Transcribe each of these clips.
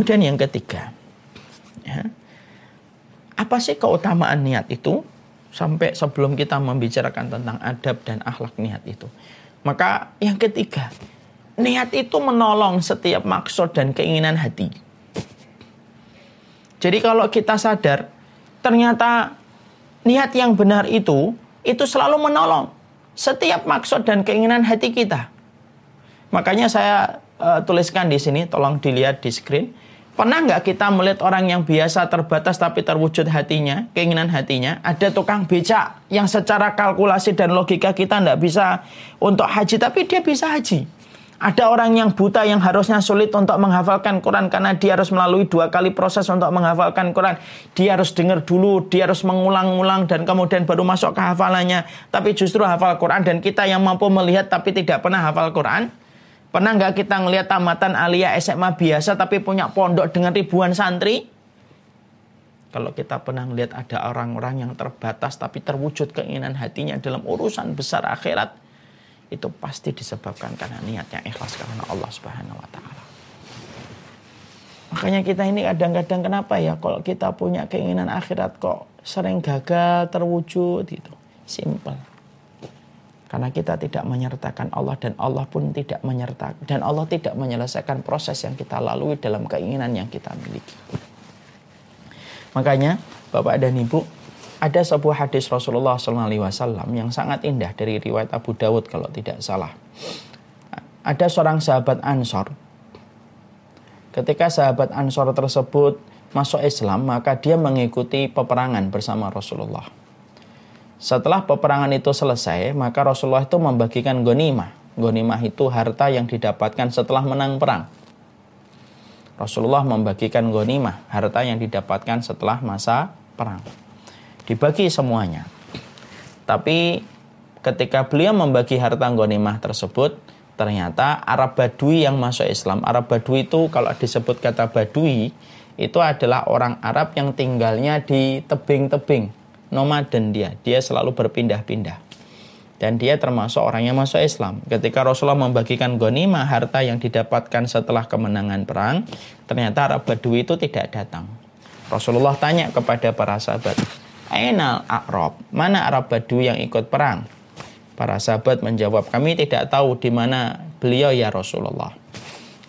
Kemudian yang ketiga, ya, apa sih keutamaan niat itu? Sampai sebelum kita membicarakan tentang adab dan akhlak niat itu. Maka yang ketiga, niat itu menolong setiap maksud dan keinginan hati. Jadi kalau kita sadar, ternyata niat yang benar itu, itu selalu menolong setiap maksud dan keinginan hati kita. Makanya saya uh, tuliskan di sini, tolong dilihat di screen Pernah nggak kita melihat orang yang biasa terbatas tapi terwujud hatinya, keinginan hatinya? Ada tukang becak yang secara kalkulasi dan logika kita nggak bisa untuk haji, tapi dia bisa haji. Ada orang yang buta yang harusnya sulit untuk menghafalkan Quran karena dia harus melalui dua kali proses untuk menghafalkan Quran. Dia harus dengar dulu, dia harus mengulang-ulang dan kemudian baru masuk ke hafalannya. Tapi justru hafal Quran dan kita yang mampu melihat tapi tidak pernah hafal Quran, Pernah nggak kita ngelihat tamatan alia SMA biasa tapi punya pondok dengan ribuan santri? Kalau kita pernah ngelihat ada orang-orang yang terbatas tapi terwujud keinginan hatinya dalam urusan besar akhirat, itu pasti disebabkan karena niatnya ikhlas karena Allah Subhanahu wa taala. Makanya kita ini kadang-kadang kenapa ya kalau kita punya keinginan akhirat kok sering gagal terwujud gitu. Simple. Karena kita tidak menyertakan Allah dan Allah pun tidak menyertakan dan Allah tidak menyelesaikan proses yang kita lalui dalam keinginan yang kita miliki. Makanya Bapak dan Ibu ada sebuah hadis Rasulullah SAW yang sangat indah dari riwayat Abu Dawud kalau tidak salah. Ada seorang sahabat Ansor. Ketika sahabat Ansor tersebut masuk Islam, maka dia mengikuti peperangan bersama Rasulullah. Setelah peperangan itu selesai, maka Rasulullah itu membagikan gonimah. Gonimah itu harta yang didapatkan setelah menang perang. Rasulullah membagikan gonimah, harta yang didapatkan setelah masa perang. Dibagi semuanya. Tapi ketika beliau membagi harta gonimah tersebut, ternyata Arab Badui yang masuk Islam. Arab Badui itu kalau disebut kata Badui, itu adalah orang Arab yang tinggalnya di tebing-tebing nomaden dia, dia selalu berpindah-pindah. Dan dia termasuk orang yang masuk Islam. Ketika Rasulullah membagikan ghanimah harta yang didapatkan setelah kemenangan perang, ternyata Arab Badui itu tidak datang. Rasulullah tanya kepada para sahabat, Ainal Arab, mana Arab Badui yang ikut perang? Para sahabat menjawab, kami tidak tahu di mana beliau ya Rasulullah.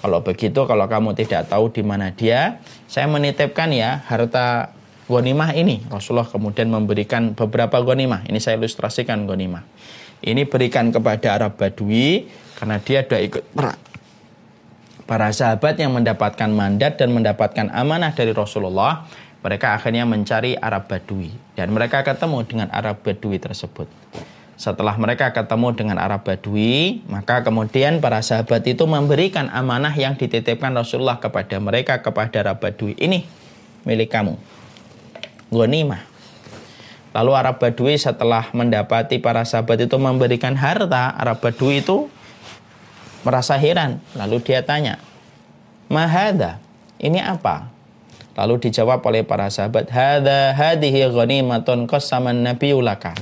Kalau begitu, kalau kamu tidak tahu di mana dia, saya menitipkan ya harta gonimah ini. Rasulullah kemudian memberikan beberapa gonimah. Ini saya ilustrasikan gonimah. Ini berikan kepada Arab Badui karena dia sudah ikut perang. Para sahabat yang mendapatkan mandat dan mendapatkan amanah dari Rasulullah, mereka akhirnya mencari Arab Badui dan mereka ketemu dengan Arab Badui tersebut. Setelah mereka ketemu dengan Arab Badui, maka kemudian para sahabat itu memberikan amanah yang dititipkan Rasulullah kepada mereka kepada Arab Badui. Ini milik kamu ghanimah. Lalu Arab Badui setelah mendapati para sahabat itu memberikan harta, Arab Badui itu merasa heran. Lalu dia tanya, Mahada, ini apa? Lalu dijawab oleh para sahabat, Hada hadihi ghanimatun qasaman nabiyulaka.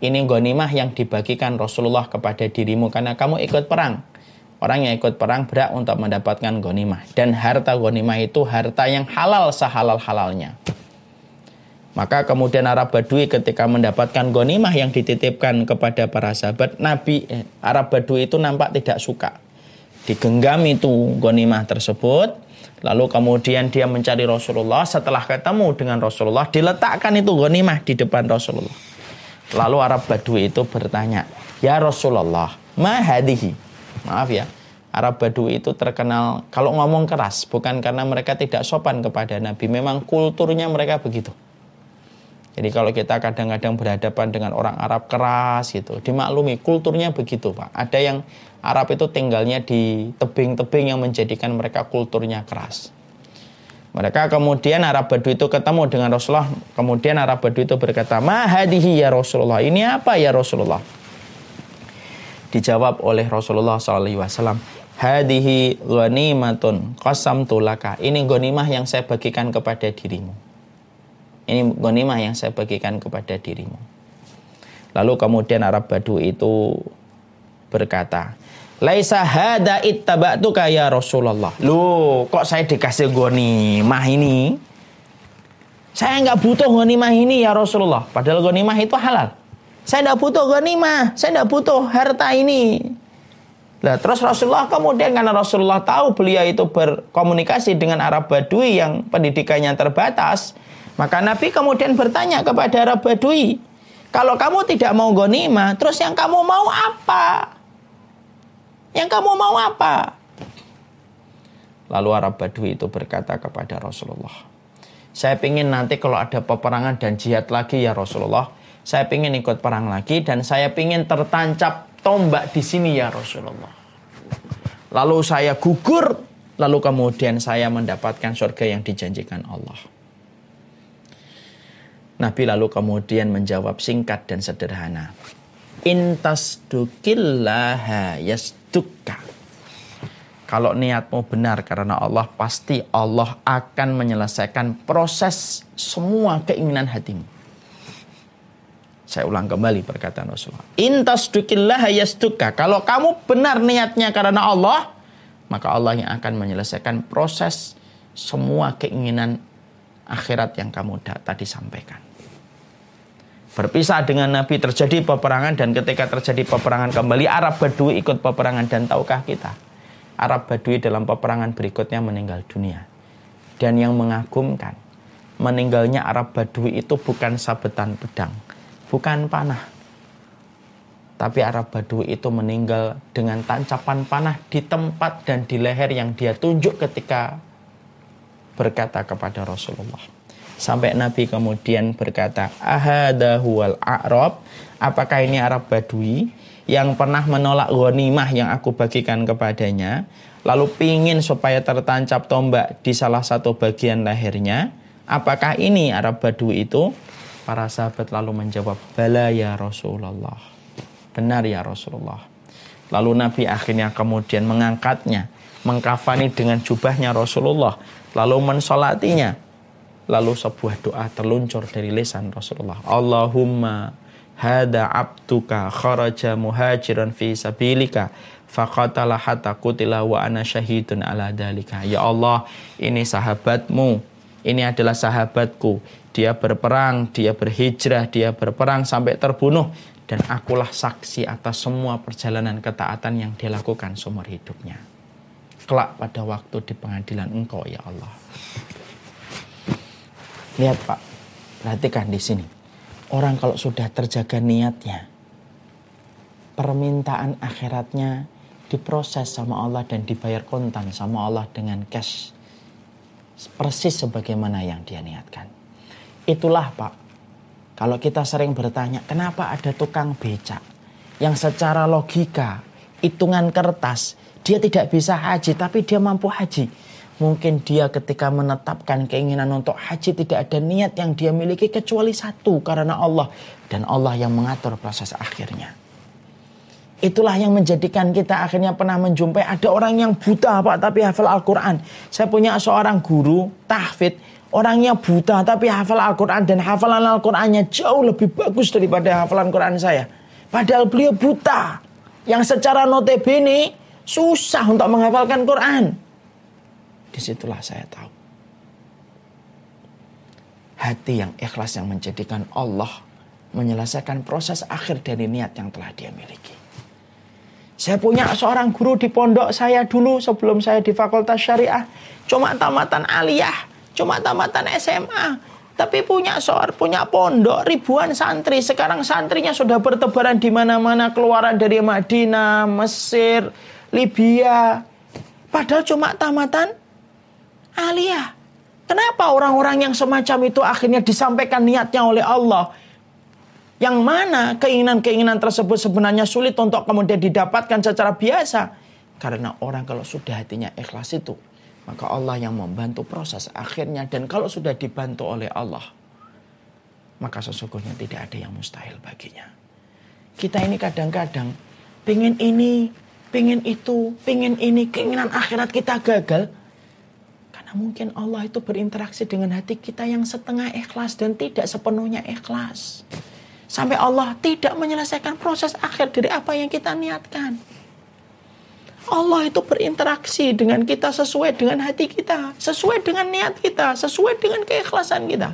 Ini ghanimah yang dibagikan Rasulullah kepada dirimu karena kamu ikut perang. Orang yang ikut perang berat untuk mendapatkan ghanimah. Dan harta ghanimah itu harta yang halal sehalal-halalnya. Maka kemudian Arab Badui ketika mendapatkan gonimah yang dititipkan kepada para sahabat, Nabi eh, Arab Badui itu nampak tidak suka. Digenggam itu gonimah tersebut, lalu kemudian dia mencari Rasulullah. Setelah ketemu dengan Rasulullah, diletakkan itu gonimah di depan Rasulullah. Lalu Arab Badui itu bertanya, Ya Rasulullah, ma hadihi? Maaf ya, Arab Badui itu terkenal kalau ngomong keras, bukan karena mereka tidak sopan kepada Nabi, memang kulturnya mereka begitu jadi kalau kita kadang-kadang berhadapan dengan orang Arab keras gitu, dimaklumi kulturnya begitu Pak. Ada yang Arab itu tinggalnya di tebing-tebing yang menjadikan mereka kulturnya keras. Mereka kemudian Arab Badui itu ketemu dengan Rasulullah. Kemudian Arab Badui itu berkata, Mahadihi ya Rasulullah. Ini apa ya Rasulullah? Dijawab oleh Rasulullah SAW. Hadihi ghanimatun qasam tulaka. Ini ghanimah yang saya bagikan kepada dirimu. Ini gonimah yang saya bagikan kepada dirimu. Lalu kemudian Arab Badu itu berkata, Laisa hada ittaba'tuka ya Rasulullah. Loh, kok saya dikasih mah ini? Saya nggak butuh mah ini ya Rasulullah. Padahal mah itu halal. Saya nggak butuh mah, saya nggak butuh harta ini. Nah, terus Rasulullah kemudian karena Rasulullah tahu beliau itu berkomunikasi dengan Arab Badui yang pendidikannya terbatas, maka Nabi kemudian bertanya kepada Arab Badui, kalau kamu tidak mau gonima, terus yang kamu mau apa? Yang kamu mau apa? Lalu Arab Badui itu berkata kepada Rasulullah, saya ingin nanti kalau ada peperangan dan jihad lagi ya Rasulullah, saya ingin ikut perang lagi dan saya ingin tertancap tombak di sini ya Rasulullah. Lalu saya gugur, lalu kemudian saya mendapatkan surga yang dijanjikan Allah. Nabi lalu kemudian menjawab singkat dan sederhana. Intas dukillaha yastukka. Kalau niatmu benar karena Allah, pasti Allah akan menyelesaikan proses semua keinginan hatimu. Saya ulang kembali perkataan Rasulullah. Intas dukillaha yastukka. Kalau kamu benar niatnya karena Allah, maka Allah yang akan menyelesaikan proses semua keinginan akhirat yang kamu tadi sampaikan berpisah dengan Nabi terjadi peperangan dan ketika terjadi peperangan kembali Arab Badui ikut peperangan. Dan tahukah kita Arab Badui dalam peperangan berikutnya meninggal dunia. Dan yang mengagumkan meninggalnya Arab Badui itu bukan sabetan pedang bukan panah. Tapi Arab Badui itu meninggal dengan tancapan panah di tempat dan di leher yang dia tunjuk ketika berkata kepada Rasulullah Sampai Nabi kemudian berkata, Ahadahuwal A'rab, apakah ini Arab Badui yang pernah menolak ghanimah yang aku bagikan kepadanya, lalu pingin supaya tertancap tombak di salah satu bagian lehernya, apakah ini Arab Badui itu? Para sahabat lalu menjawab, Bala ya Rasulullah. Benar ya Rasulullah. Lalu Nabi akhirnya kemudian mengangkatnya, mengkafani dengan jubahnya Rasulullah, lalu mensolatinya, Lalu sebuah doa terluncur dari lisan Rasulullah. Allahumma hada abduka kharaja muhajiran fi sabilika faqatala hatta kutila wa ana syahidun ala dalika. Ya Allah, ini sahabatmu. Ini adalah sahabatku. Dia berperang, dia berhijrah, dia berperang sampai terbunuh. Dan akulah saksi atas semua perjalanan ketaatan yang dia lakukan seumur hidupnya. Kelak pada waktu di pengadilan engkau ya Allah. Lihat Pak, perhatikan di sini. Orang kalau sudah terjaga niatnya, permintaan akhiratnya diproses sama Allah dan dibayar kontan sama Allah dengan cash. Persis sebagaimana yang dia niatkan. Itulah Pak, kalau kita sering bertanya, kenapa ada tukang becak yang secara logika, hitungan kertas, dia tidak bisa haji tapi dia mampu haji Mungkin dia ketika menetapkan keinginan untuk haji tidak ada niat yang dia miliki kecuali satu karena Allah. Dan Allah yang mengatur proses akhirnya. Itulah yang menjadikan kita akhirnya pernah menjumpai ada orang yang buta Pak tapi hafal Al-Quran. Saya punya seorang guru tahfid. Orangnya buta tapi hafal Al-Quran dan hafalan Al-Qurannya jauh lebih bagus daripada hafalan Quran saya. Padahal beliau buta. Yang secara notabene susah untuk menghafalkan Quran. Di situlah saya tahu. Hati yang ikhlas yang menjadikan Allah menyelesaikan proses akhir dari niat yang telah dia miliki. Saya punya seorang guru di pondok saya dulu sebelum saya di fakultas syariah. Cuma tamatan aliyah, cuma tamatan SMA. Tapi punya seorang punya pondok ribuan santri. Sekarang santrinya sudah bertebaran di mana-mana keluaran dari Madinah, Mesir, Libya. Padahal cuma tamatan Aliyah. Kenapa orang-orang yang semacam itu akhirnya disampaikan niatnya oleh Allah? Yang mana keinginan-keinginan tersebut sebenarnya sulit untuk kemudian didapatkan secara biasa. Karena orang kalau sudah hatinya ikhlas itu, maka Allah yang membantu proses akhirnya. Dan kalau sudah dibantu oleh Allah, maka sesungguhnya tidak ada yang mustahil baginya. Kita ini kadang-kadang pingin ini, pingin itu, pingin ini, keinginan akhirat kita gagal. Karena mungkin Allah itu berinteraksi dengan hati kita yang setengah ikhlas dan tidak sepenuhnya ikhlas. Sampai Allah tidak menyelesaikan proses akhir dari apa yang kita niatkan. Allah itu berinteraksi dengan kita sesuai dengan hati kita, sesuai dengan niat kita, sesuai dengan keikhlasan kita.